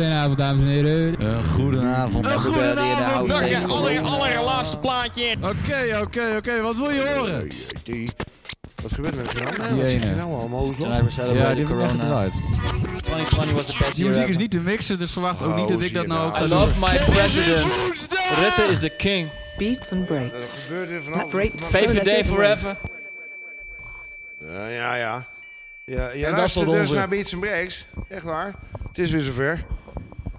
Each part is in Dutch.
Goedenavond, dames en heren. Een goedenavond. Een goedenavond, Dank je, aller, allerlaatste plaatje. Oké, oké, oké. Wat wil je horen? Wat gebeurt er met Wat zeg je nou allemaal? Hoe is het? Tonight we're Ja, die corona. gedraaid. 2020 was the best Die year muziek is niet te mixen, dus verwacht ook Oh, niet dat ik dat nou nou. ook I ga doen. love my president. Rutte is the king. Beats and breaks. er That breaks VVD everyone- forever. Ja, ja, ja. Ja, je dat is luistert wat dus naar Beats and Breaks. Echt waar. Het is weer zover.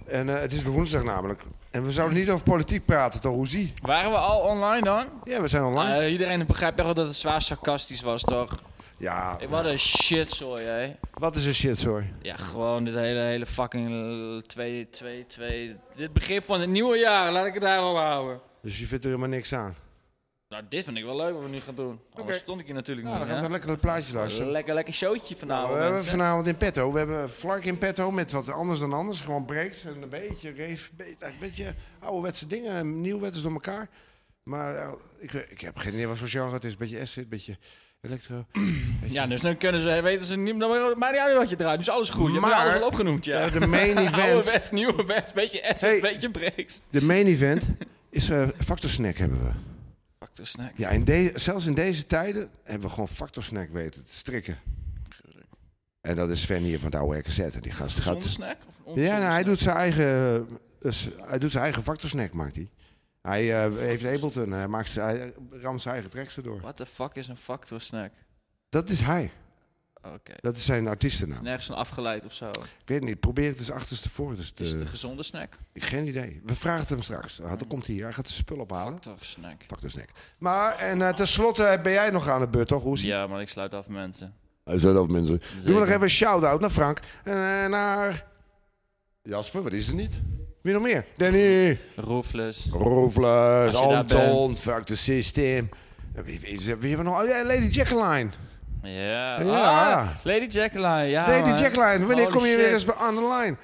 En eh, het is weer woensdag namelijk. En we zouden niet over politiek praten, toch? Hoe zie? Waren we al online dan? Ja, we zijn online. Eh, iedereen begrijpt echt wel dat het zwaar sarcastisch was, toch? ja, Ik wat een shitzooi, hè. wat is een shit, sorry. Ja, gewoon dit hele, hele fucking 2, 2, 2. Dit begin van het nieuwe jaar, laat ik het daarop houden. Dus je vindt er helemaal niks aan. Nou, dit vind ik wel leuk wat we nu gaan doen. Anders stond ik hier natuurlijk Nou, dan niet, gaan we lekker het plaatje luisteren. Lekker, lekker showtje Nou, vanavond, we hebben mensen. vanavond in petto. We hebben Flark in petto met wat anders dan anders. Gewoon breaks en een beetje reef. Een beetje, een ouderwetse dingen. Nieuwwetters door elkaar. Maar eh, ik, ik heb geen idee wat voor genre het is. Beetje acid, beetje electro. Ja, dus dan kunnen ze, weten ze niet, dan maakt niet uit wat je draait. Dus alles goed. Je hebt Maar- alles al opgenoemd, ja. De main event, Oude west, nieuwe west, beetje acid, Hey. beetje breaks. de main event is eh Factor Snack hebben we. Factor snack. Ja, in zelfs in deze tijden hebben we gewoon Factor Snack weten te strikken. En dat is Sven hier van de oude RKZ. En die gast gaat... snack? Of Ja, nou, hij doet zijn eigen, dus, hij doet zijn eigen Factor Snack, maakt hij. Hij eh, heeft Ableton, hij, maakt zijn, hij ramt zijn eigen tracks erdoor. What the fuck is een factor snack? Dat is hij. Oké. Dat is zijn artiestennaam. Nergens van afgeleid of zo. Ik weet niet, probeer het eens achterstevoren. Dus Is het een gezonde snack? geen idee. We vragen het hem straks. Ah, Dan komt hij hier. Hij gaat zijn spul ophalen. Factor snack. Factor Snack. Maar, en uh, tenslotte ben jij nog aan de beurt, toch? Hoe? Ja, maar ik sluit af mensen. Hij zei dat mensen. Zeker. nog even een shout-out naar Frank. En eh, naar... Jasper, wat is er niet? Wie nog meer? Danny. Roofless. Roefles, daar Anton, Fuck the System. Wie, wie, wie hebben we nog? Oh, ja, Lady Jacqueline. Ja. Ja. Ah, Lady Jacqueline, ja. Lady. Jacqueline, wanneer Holy kom je shit. weer eens bij aan de line?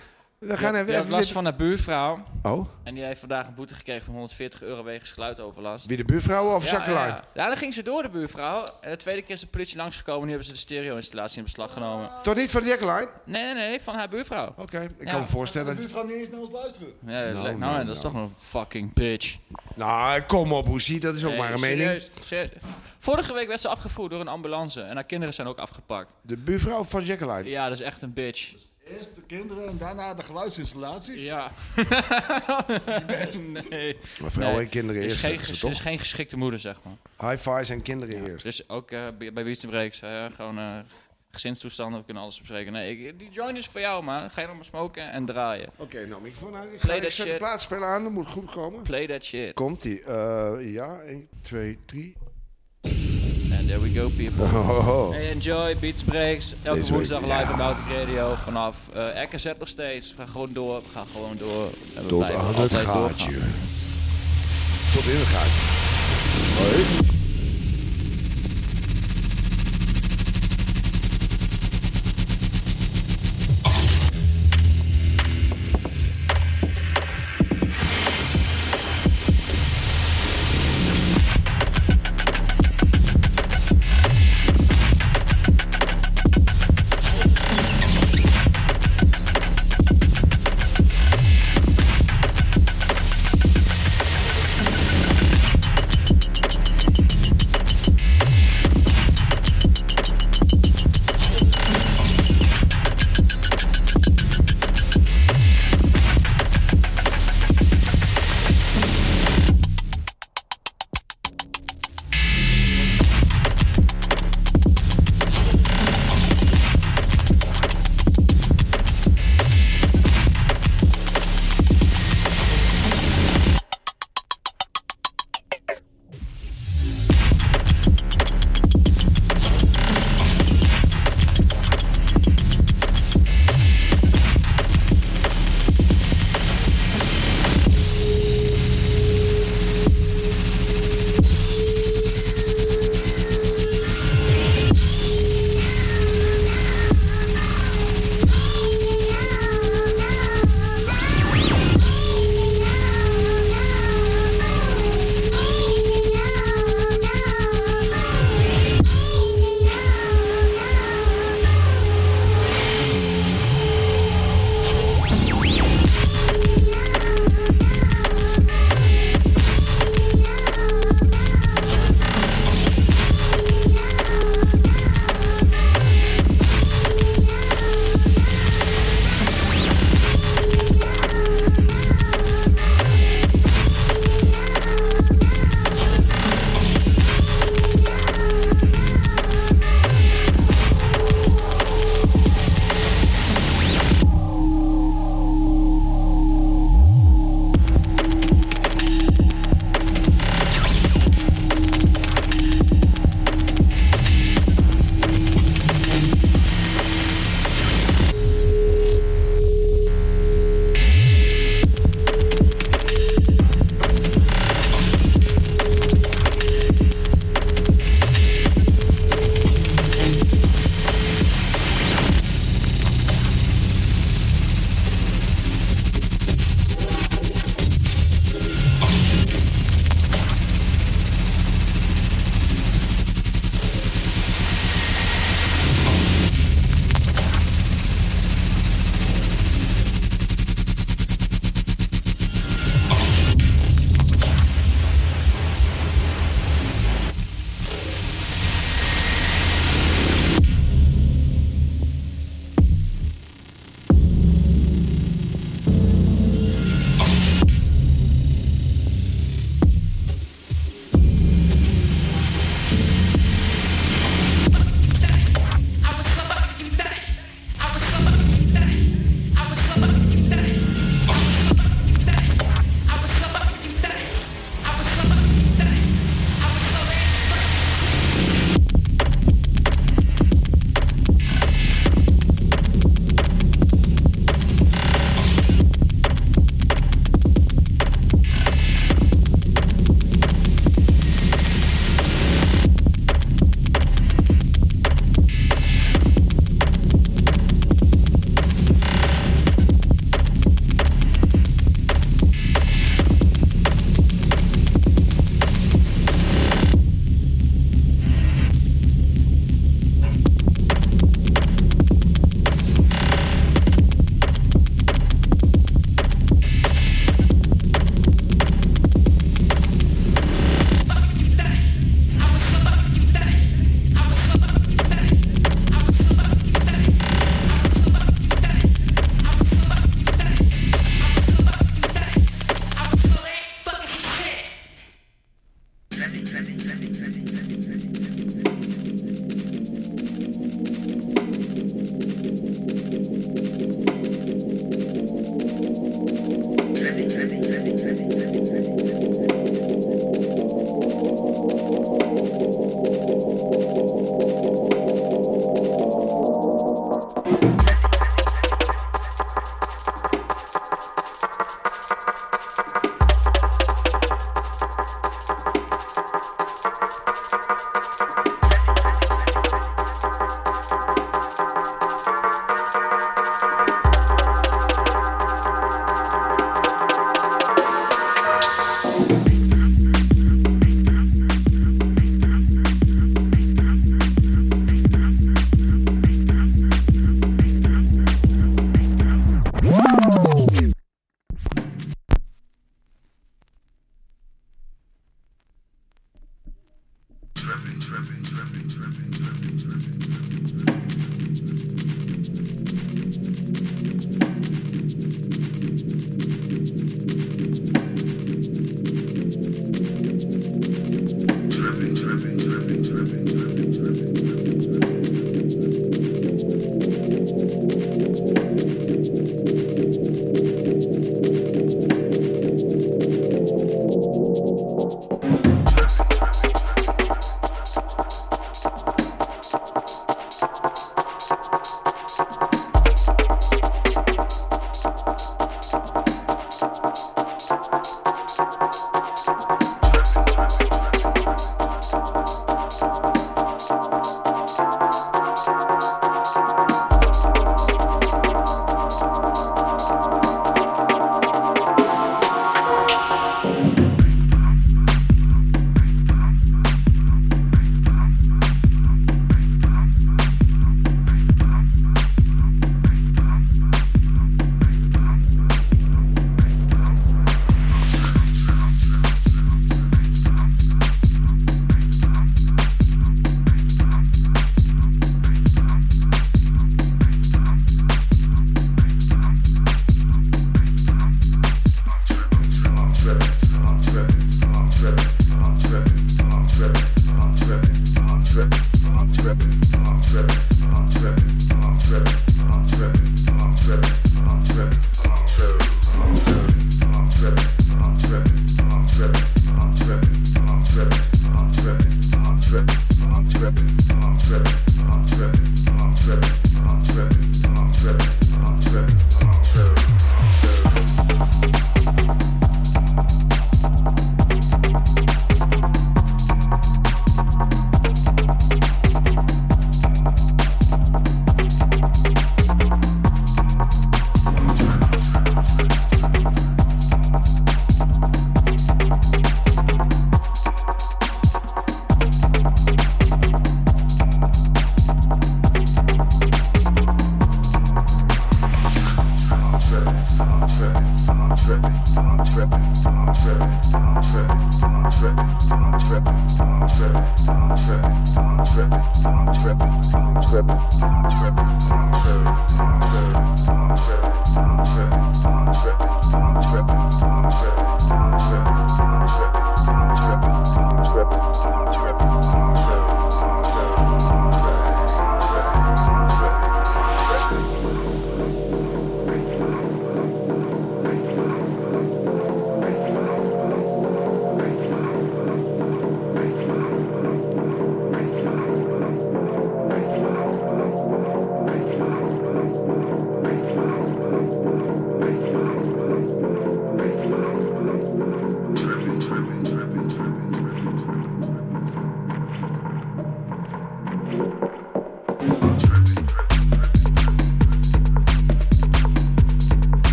We gaan even... even last van haar buurvrouw. Oh, En die heeft vandaag een boete gekregen van 140 euro wegens geluidoverlast. wie de buurvrouw of Ja, Jacqueline? ja. ja, dan ging ze door, de buurvrouw. En de tweede keer is de politie langsgekomen. Nu hebben ze de stereo-installatie in beslag genomen. Toch niet van de Jacqueline? Nee, nee, nee, van haar buurvrouw. Oké, ik Ja. kan me voorstellen. buurvrouw niet eens naar ons luisteren. Ja, nou, nou, nou, dat nou. is toch een fucking bitch. Nou, kom op, hoe zie dat is ook Nee, maar een mening. serieus, serieus. Vorige week werd ze afgevoerd door een ambulance. En haar kinderen zijn ook afgepakt. De buurvrouw van Jacqueline. Ja, dat is echt een bitch. Eerst de kinderen en daarna de geluidsinstallatie. Ja. nee. Maar vrouwen Nee, en kinderen Is eerst, geen, zeggen ze ges- toch? is geen geschikte moeder, zeg maar. High fives en kinderen eerst. Dus ook eh, bij bij Beats Breaks, eh, gewoon eh, gezinstoestanden, we kunnen alles bespreken. Nee, ik, die joint is voor jou, man. Ga je nog maar smoken en draaien. Oké, nou, microfoon uit. Ik, Play ga, ik that zet de shit. aan, dat moet goed komen. Play that shit. Komt-ie. Eh, ja, 1, 2, 3. And there we go, people. Oh. Hey, enjoy Beats Breaks. Elke Deze week, woensdag live ja. op Radio vanaf eh RKZ nog steeds. We gaan gewoon door, we gaan gewoon door. En we Tot aan het gaatje. doorgaan. Tot in het gaatje. Hoi.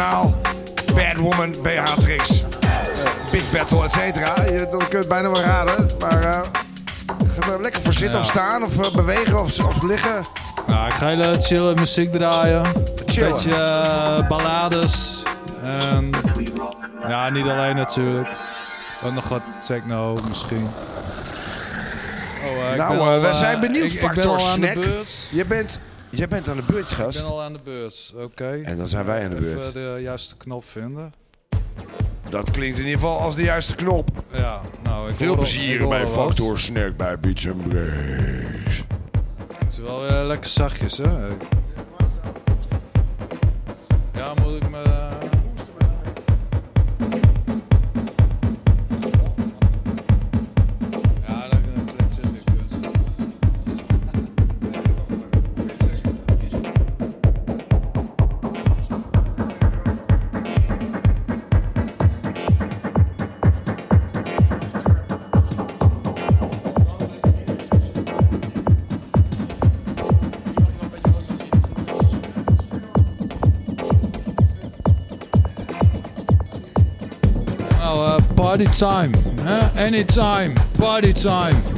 Abanaal, Bad Woman, Beatrix, Big Battle, et cetera. Je- Dan kun je het bijna wel raden. Maar eh ga er lekker voor zitten Ja. of staan of eh, bewegen of, of liggen. Nou, ik ga hele chille muziek draaien. Chillen. Beetje eh, ballades. En ja, niet alleen natuurlijk. Ook nog wat techno misschien. Oh, ik Nou, ben al, we zijn benieuwd, ik, ik ben Factor al aan Snack. de beurt. Je bent, je bent aan de beurt, Ik gast. ben al aan de beurt, oké. En dan zijn wij aan de beurt. Even de juiste knop vinden. Dat klinkt in ieder geval als de juiste knop. Ja, nou, ik Veel plezier bij. Factor Snack bij Beats and Breaks. Het is wel eh, lekker zachtjes, hè? Time. Hè? Anytime. Party time.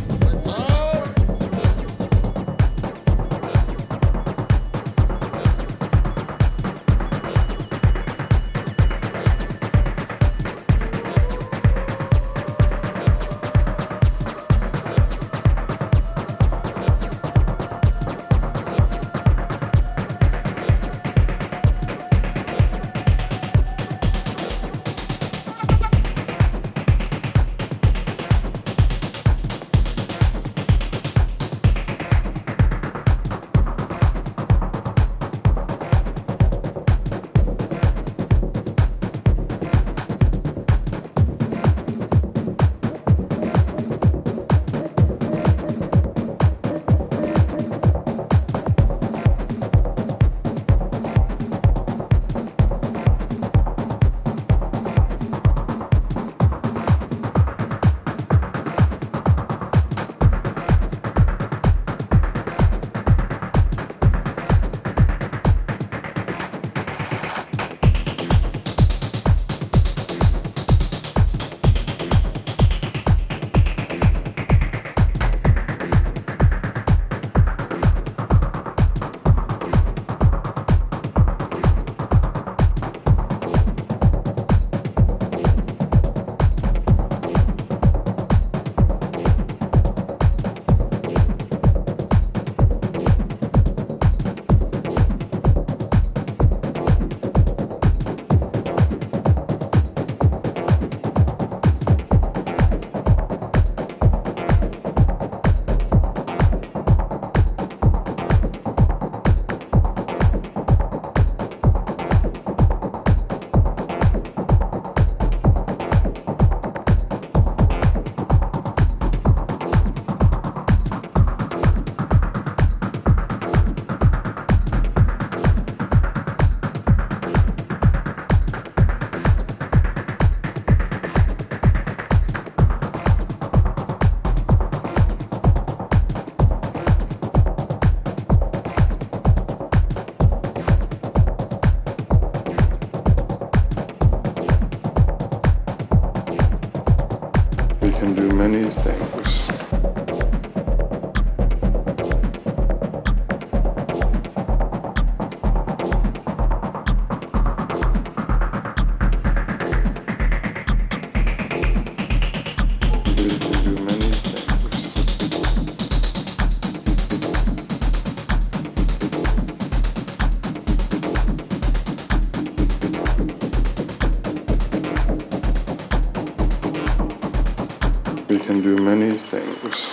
this.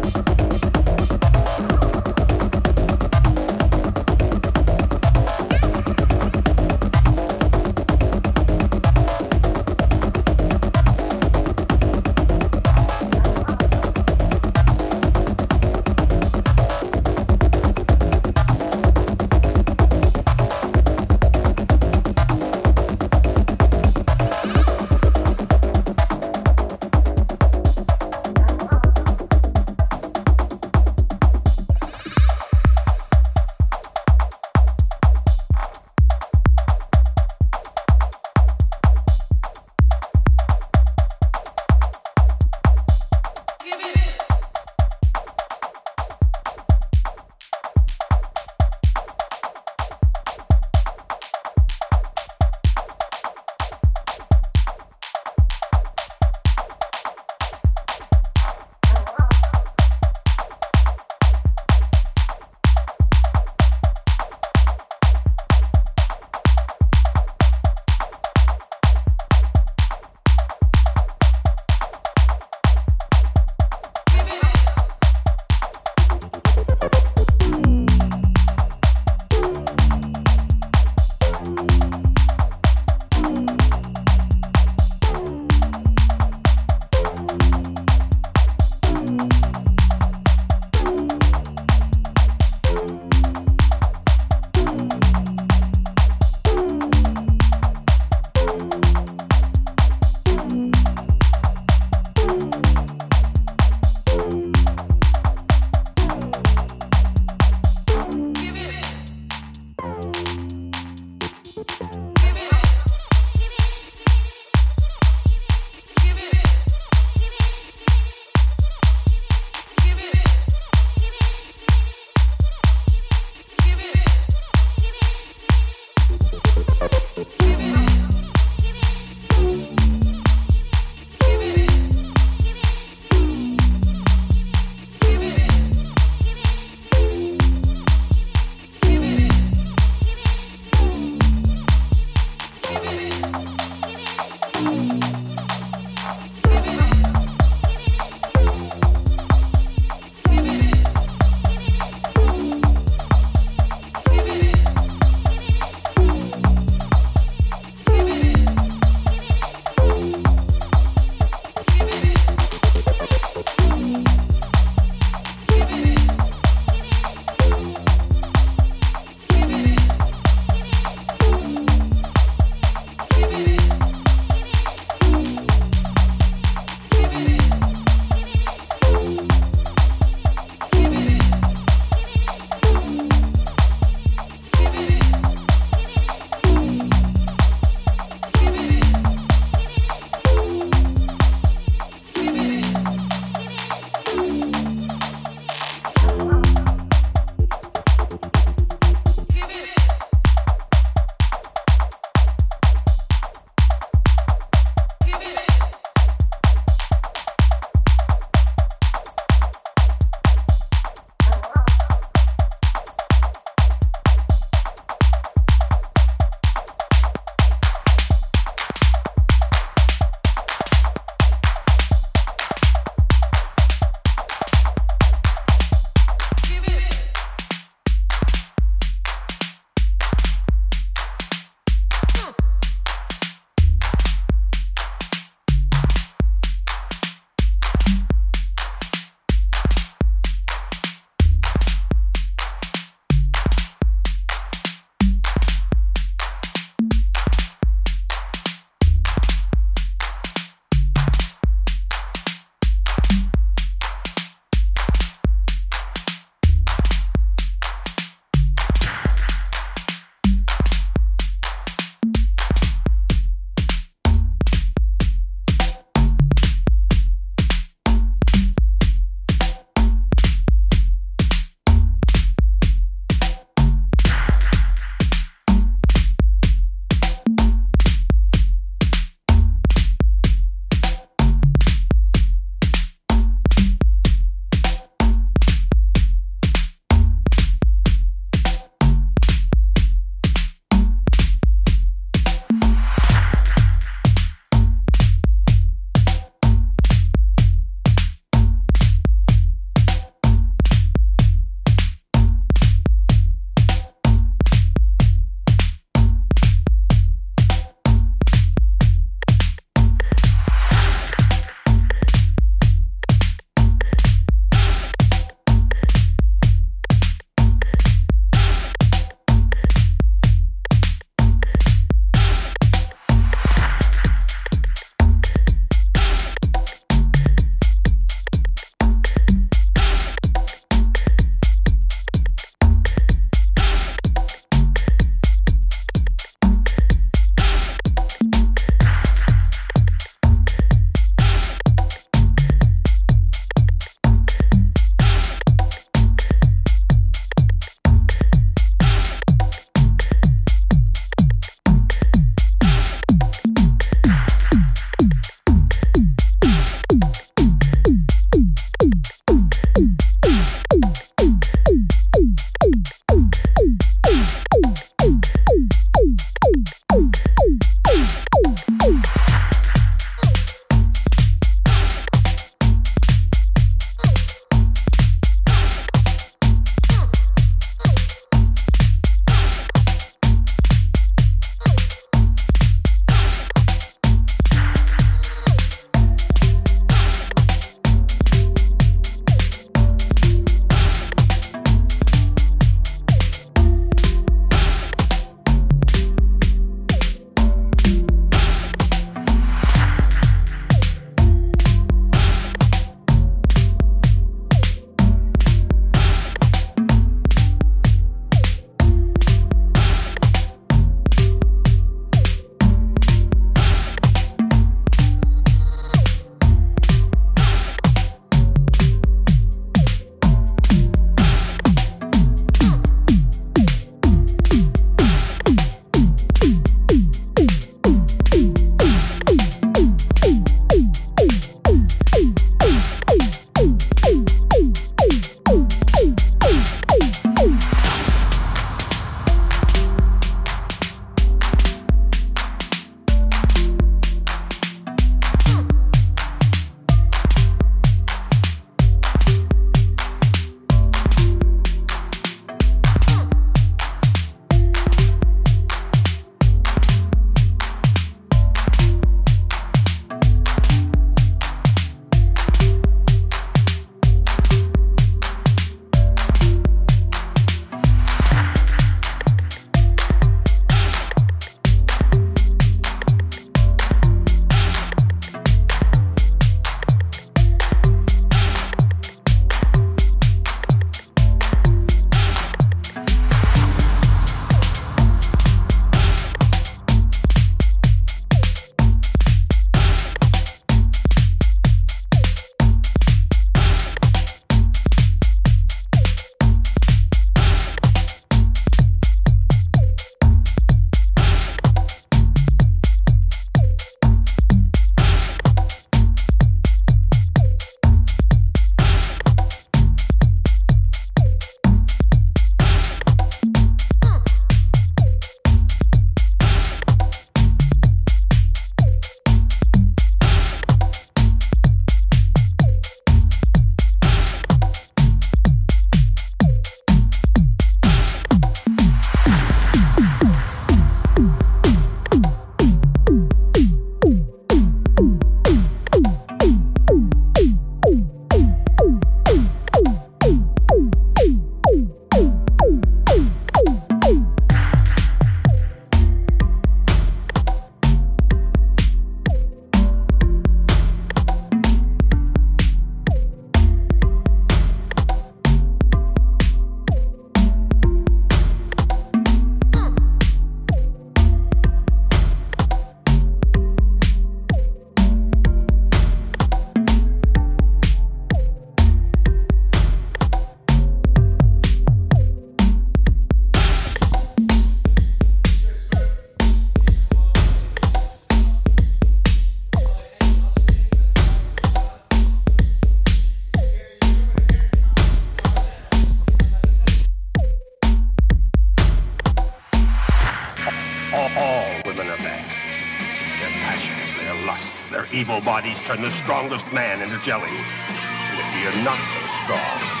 Turn the strongest man into jelly. And if you're not so strong,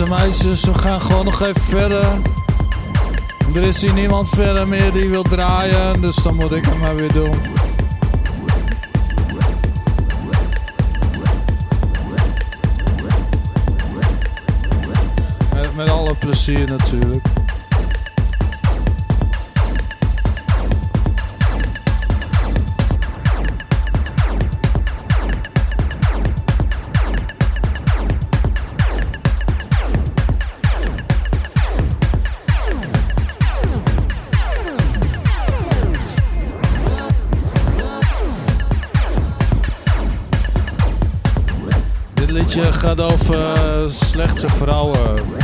en meisjes, we gaan gewoon nog even verder. Er is hier niemand verder meer die wil draaien, dus dan moet ik het maar weer doen. Met, met alle plezier natuurlijk. Gaat over eh, slechte vrouwen.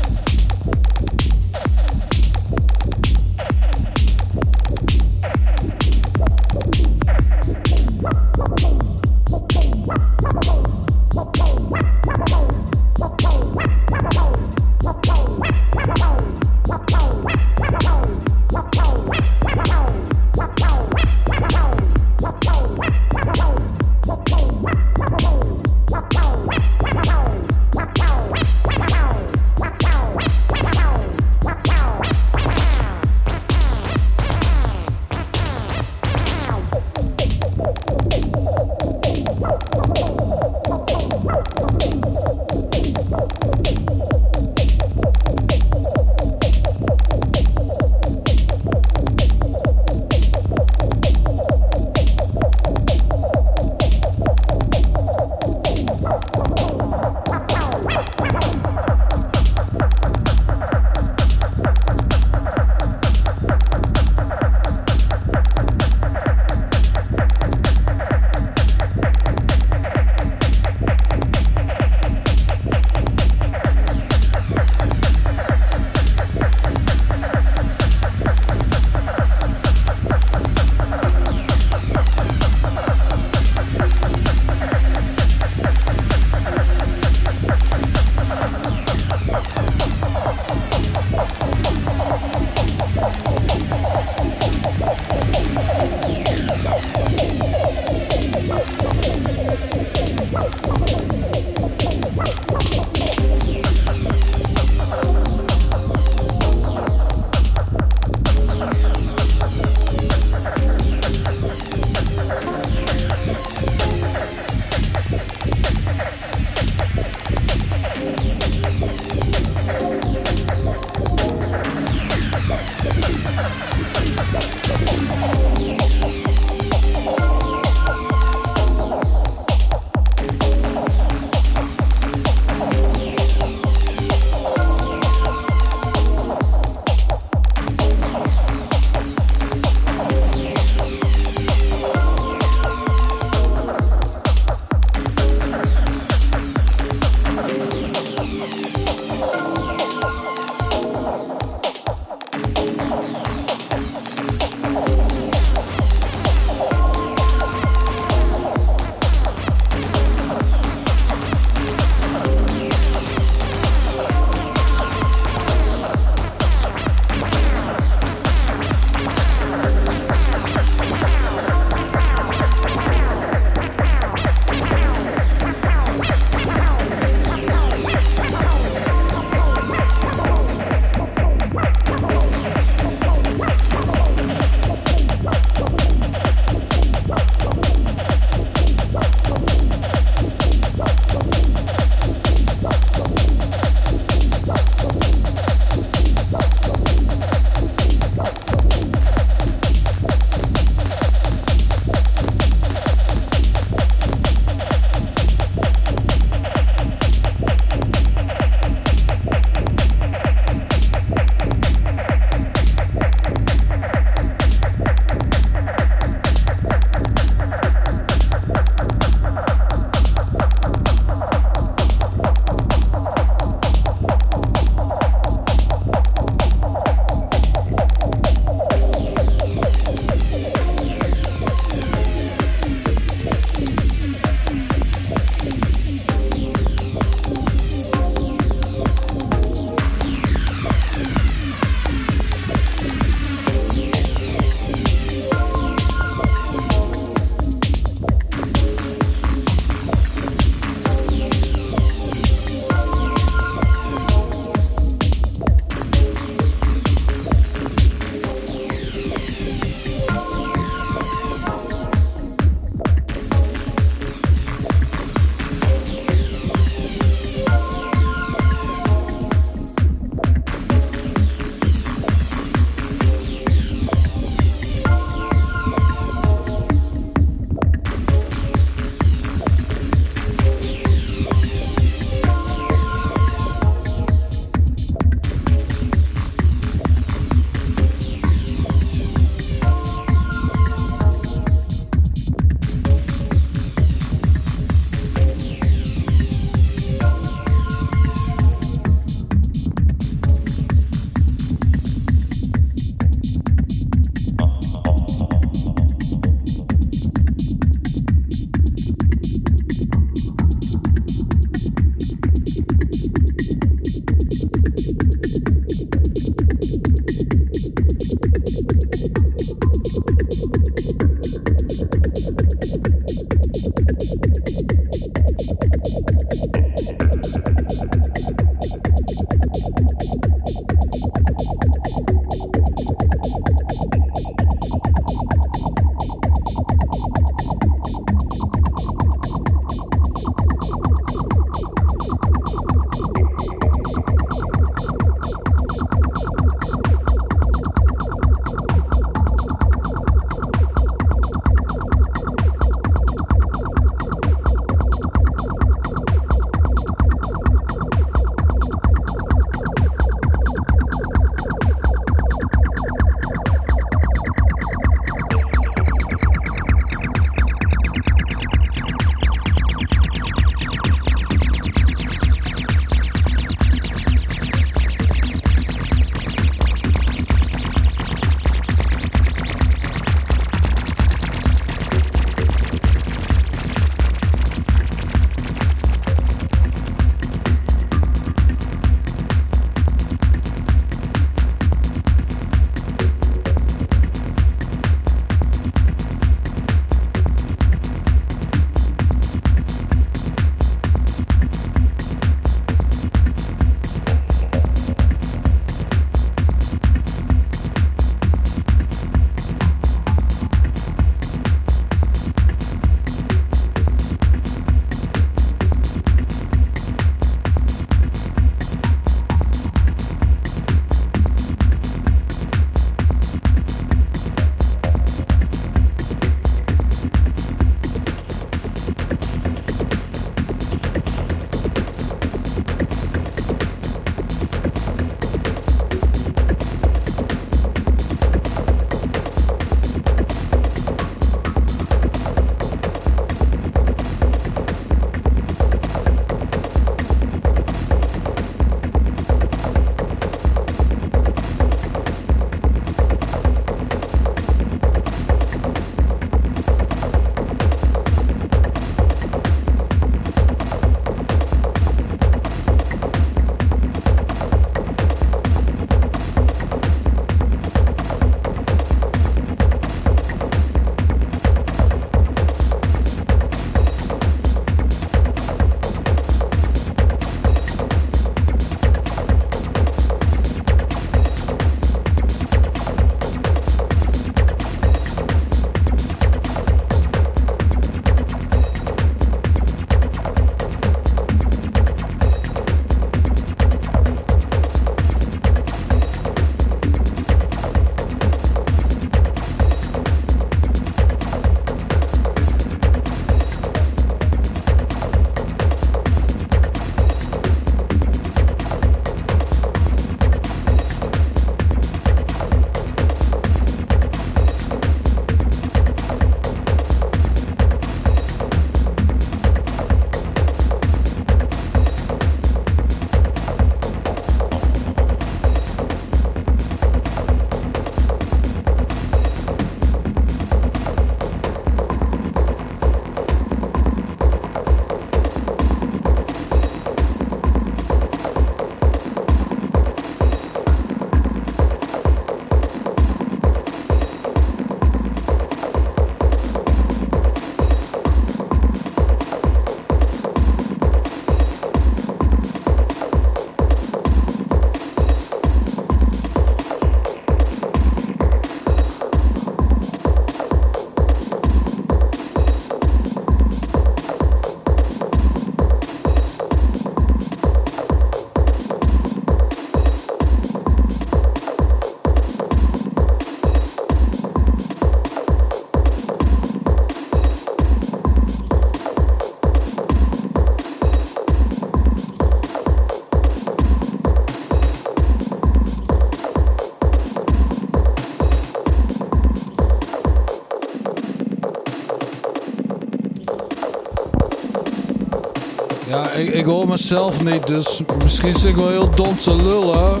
Ik, hoor mezelf niet, dus misschien zit ik wel heel dom te lullen.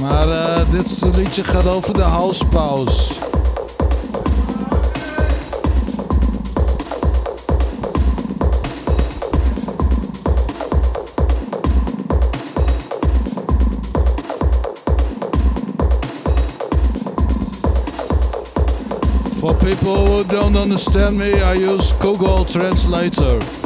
Maar eh, dit liedje gaat over de housepaus. For people who don't understand me, I use Google Translator.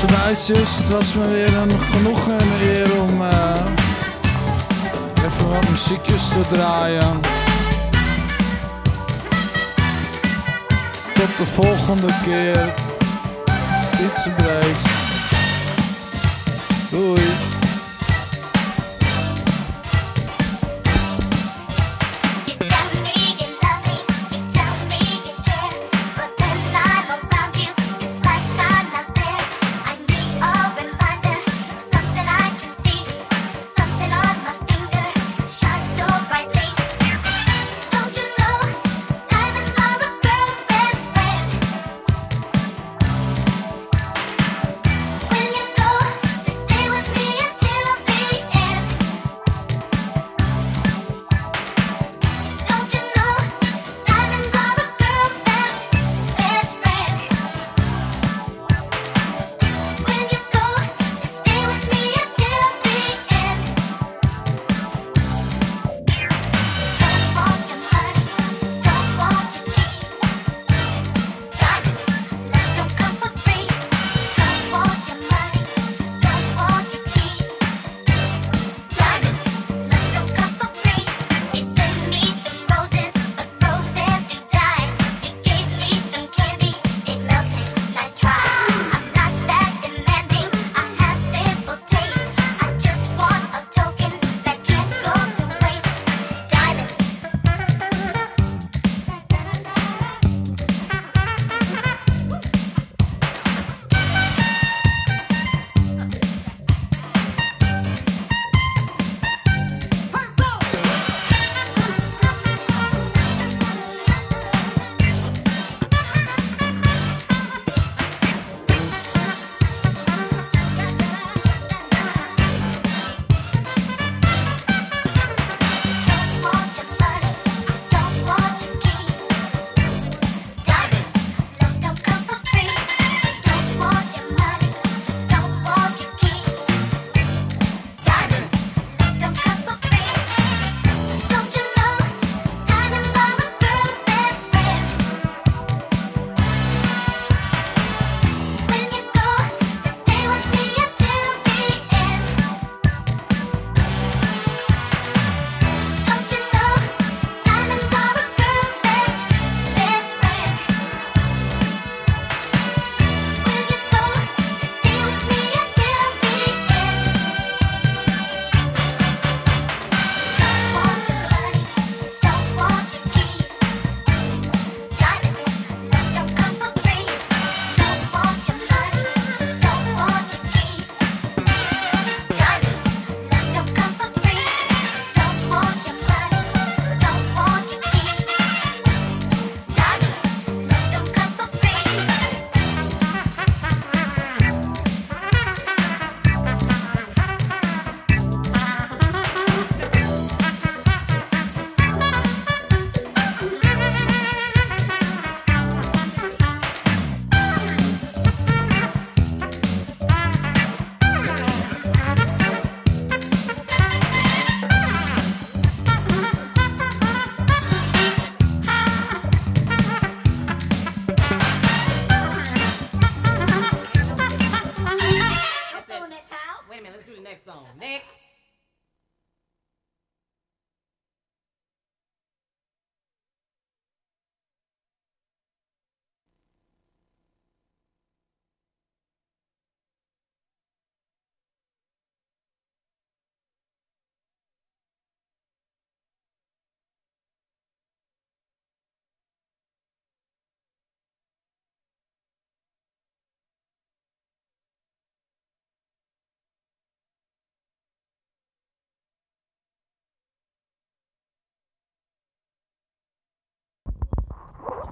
Jongens meisjes, het was me weer een genoegen en eer om eh, even wat muziekjes te draaien. Tot de volgende keer. Iets breaks. Doei.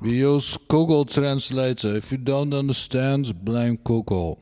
We use Google Translator. If you don't understand, blame Google.